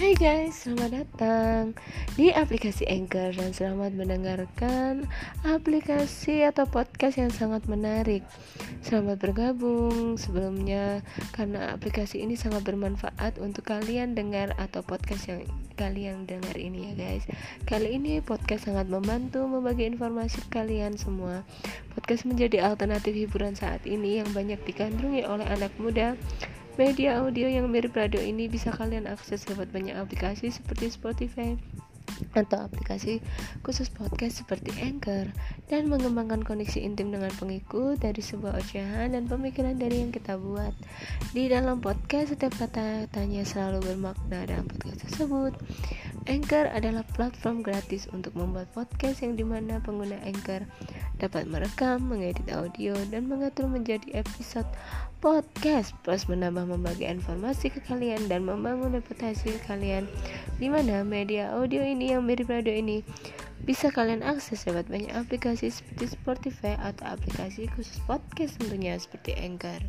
Hai guys, selamat datang di aplikasi Anchor dan selamat mendengarkan aplikasi atau podcast yang sangat menarik. Selamat bergabung sebelumnya karena aplikasi ini sangat bermanfaat untuk kalian dengar atau podcast yang kalian dengar ini ya guys. Kali ini podcast sangat membantu membagi informasi kalian semua. Podcast menjadi alternatif hiburan saat ini yang banyak digandrungi oleh anak muda Media audio yang mirip radio ini bisa kalian akses lewat banyak aplikasi seperti Spotify atau aplikasi khusus podcast seperti Anchor dan mengembangkan koneksi intim dengan pengikut dari sebuah ocehan dan pemikiran dari yang kita buat. Di dalam podcast setiap kata-katanya selalu bermakna dalam podcast tersebut. Anchor adalah platform gratis untuk membuat podcast yang di mana pengguna Anchor dapat merekam, mengedit audio, dan mengatur menjadi episode podcast plus menambah membagi informasi ke kalian dan membangun reputasi kalian di mana media audio ini yang mirip radio ini bisa kalian akses lewat banyak aplikasi seperti Spotify atau aplikasi khusus podcast tentunya seperti Anchor.